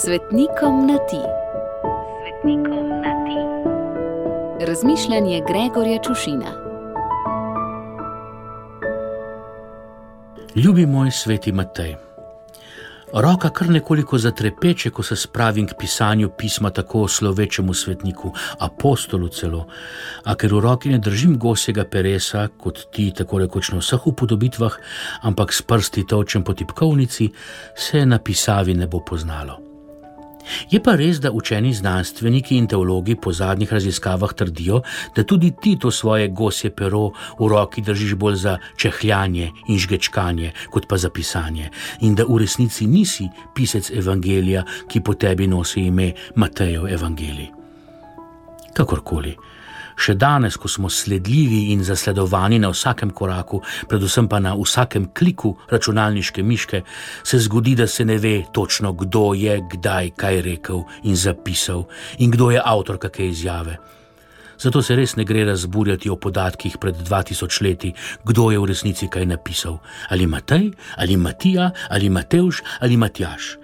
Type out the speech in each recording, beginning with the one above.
Svetnikom na ti. Svetnikom na ti. Razmišljanje Gregorja Čušina. Ljubi moj sveti Matej. Roka kar nekoliko zatrepeče, ko se spravim k pisanju pisma tako slovečemu svetniku, apostolu celo, a ker v roki ne držim gosega peresa, kot ti tako rekoč na vseh upodobitvah, ampak s prsti točem po tipkovnici, se na pisavi ne bo poznalo. Je pa res, da učeni znanstveniki in teologi po zadnjih raziskavah trdijo, da tudi ti to svoje gosje pero v roki držiš bolj za čehljanje in žgečkanje, kot pa za pisanje, in da v resnici nisi pisec evangelija, ki po tebi nosi ime Matejev evangelij. Kakorkoli. Še danes, ko smo sledljivi in zasledovani na vsakem koraku, predvsem pa na vsakem kliku računalniške miške, se zgodi, da se ne ve točno, kdo je kdaj kaj rekel in zapisal in kdo je avtor kakšne izjave. Zato se res ne gre razburjati o podatkih pred 2000 leti, kdo je v resnici kaj napisal. Ali Matej, ali Matija, ali Mateuš, ali Matjaš.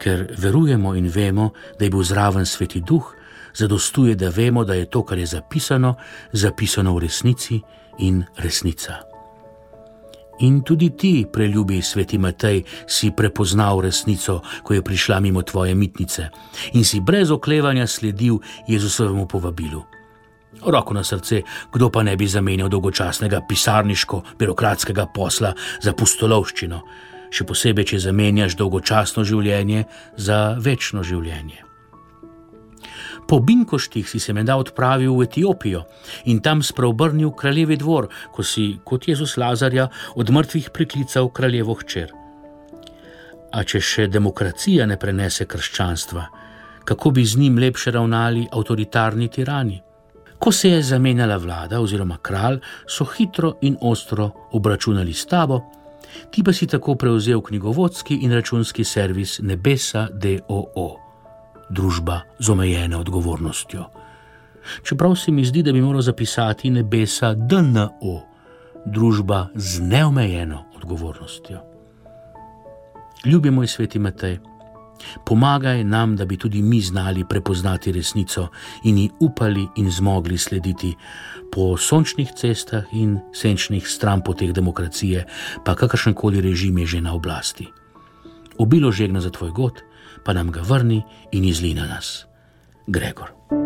Ker verujemo in vemo, da je bil zraven sveti duh, zadostuje, da vemo, da je to, kar je zapisano, zapisano v resnici in resnica. In tudi ti, preljubi sveti Matej, si prepoznal resnico, ko je prišla mimo tvoje mitnice in si brez oklevanja sledil Jezusovemu povabilu. Roko na srce, kdo pa ne bi zamenjal dolgočasnega pisarniško-birokratskega posla za pustolovščino, še posebej, če zamenjaš dolgočasno življenje za večno življenje. Po Binkoštih si se menda odpravil v Etiopijo in tam spreobrnil kraljevi dvor, ko si kot Jezus Lazarja od mrtvih priklical kraljevo hčer. A če še demokracija ne prenese krščanstva, kako bi z njim lepše ravnali avtoritarni tirani? Ko se je zamenjala vlada oziroma kralj, so hitro in ostro obračunali s tabo, ti pa si tako prevzel knjigovodski in računski servis Nebesa DOO družba z omejeno odgovornostjo. Čeprav se mi zdi, da bi moral zapisati nebesa DNO, družba z neomejeno odgovornostjo. Ljubi moj sveti Matej, pomagaj nam, da bi tudi mi znali prepoznati resnico in ji upali in zmogli slediti po sončnih cestah in senčnih stranpoteh demokracije, pa kakršen koli režim je že na oblasti. Obilo žegna za tvoj god, pa nam ga vrni in izli na nas. Gregor.